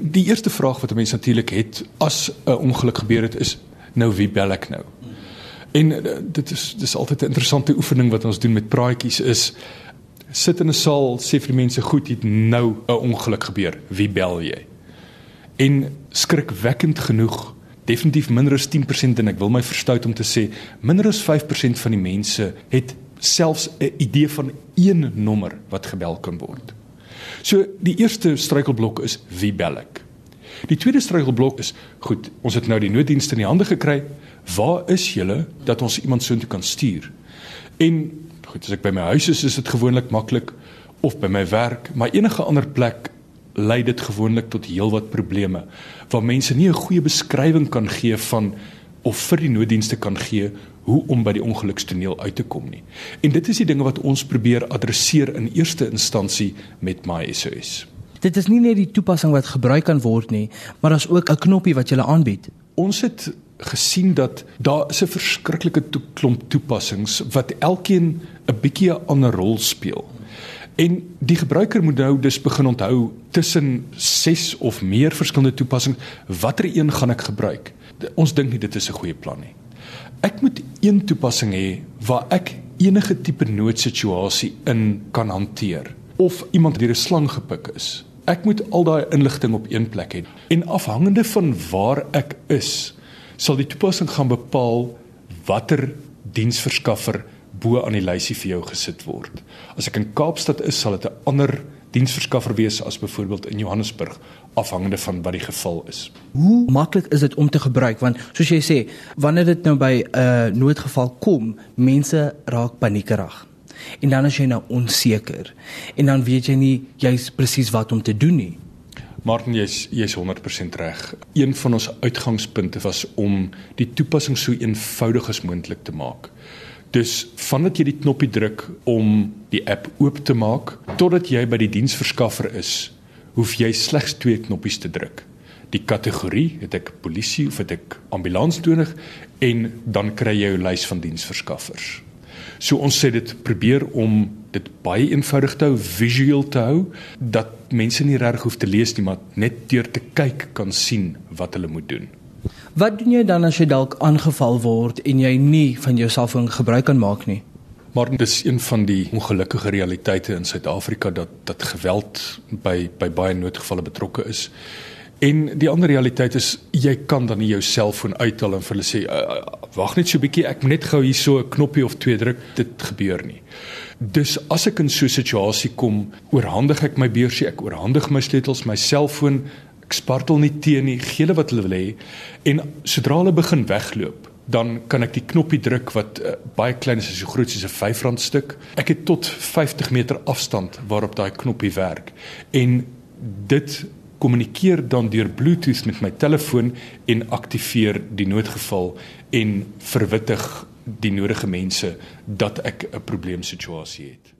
Die eerste vraag wat 'n mens natuurlik het as 'n ongeluk gebeur het is nou wie bel ek nou? En uh, dit is dis altyd 'n interessante oefening wat ons doen met praatjies is sit in 'n saal sê vir die mense goed het nou 'n ongeluk gebeur wie bel jy? En skrikwekkend genoeg definitief minder as 10% en ek wil my verstout om te sê minder as 5% van die mense het selfs 'n idee van een nommer wat gebel kan word. So die eerste struikelblok is wie bel ek? Die tweede struikelblok is goed, ons het nou die nooddienste in die hande gekry. Waar is julle dat ons iemand soontoe kan stuur? En goed, as ek by my huis is, is dit gewoonlik maklik of by my werk, maar enige ander plek lei dit gewoonlik tot heelwat probleme waar mense nie 'n goeie beskrywing kan gee van of vir die nooddienste kan gee hoe om by die ongelukstoneel uit te kom nie. En dit is die dinge wat ons probeer adresseer in eerste instansie met MySOS. Dit is nie net die toepassing wat gebruik kan word nie, maar daar's ook 'n knoppie wat jy aanbied. Ons het gesien dat daar is 'n verskriklike to klomp toepassings wat elkeen 'n bietjie 'n ander rol speel. En die gebruiker moet nou dus begin onthou tussen 6 of meer verskillende toepassings watter een gaan ek gebruik. Ons dink nie dit is 'n goeie plan nie. Ek moet een toepassing hê waar ek enige tipe noodsituasie in kan hanteer of iemand deur 'n slang gepik is. Ek moet al daai inligting op een plek hê en afhangende van waar ek is, sal die toepassing gaan bepaal watter diensverskaffer bo aan die lysie vir jou gesit word. As ek in Kaapstad is, sal dit 'n ander diensverskaffer wees as byvoorbeeld in Johannesburg afhangende van wat die geval is. Hoe maklik is dit om te gebruik want soos jy sê wanneer dit nou by 'n uh, noodgeval kom, mense raak paniekerig. En dan as jy nou onseker en dan weet jy nie jy's presies wat om te doen nie. Martin jy's jy's 100% reg. Een van ons uitgangspunte was om die toepassing so eenvoudig as moontlik te maak. Dus vandat jy die knoppie druk om die app oop te maak totdat jy by die diensverskaffer is, hoef jy slegs twee knoppies te druk. Die kategorie, het ek polisie of het ek ambulans nodig en dan kry jy jou lys van diensverskaffers. So ons sê dit probeer om dit baie eenvoudig te hou, visueel te hou dat mense nie reg hoef te lees nie, maar net deur te kyk kan sien wat hulle moet doen. Wat doen jy dan as jy dalk aangeval word en jy nie van jou selfoon gebruik kan maak nie? Maar dit is een van die ongelukkige realiteite in Suid-Afrika dat dat geweld by by baie noodgevalle betrokke is. En die ander realiteit is jy kan dan nie jou selfoon uithaal en vir hulle sê uh, uh, wag net so 'n bietjie ek net gou hier so 'n knoppie of twee druk dit gebeur nie. Dus as ek in so 'n situasie kom, oorhandig ek my beursie, ek oorhandig my sleutels, my selfoon, ek spartel nie teen nie, gee hulle wat hulle wil hê en sodra hulle begin wegloop, dan kan ek die knoppie druk wat uh, baie klein is, so groot soos 'n R5 stuk. Ek het tot 50 meter afstand waarop daai knoppie werk en dit kommunikeer dan deur Bluetooth met my telefoon en aktiveer die noodgeval en verwittig die nodige mense dat ek 'n probleemsituasie het.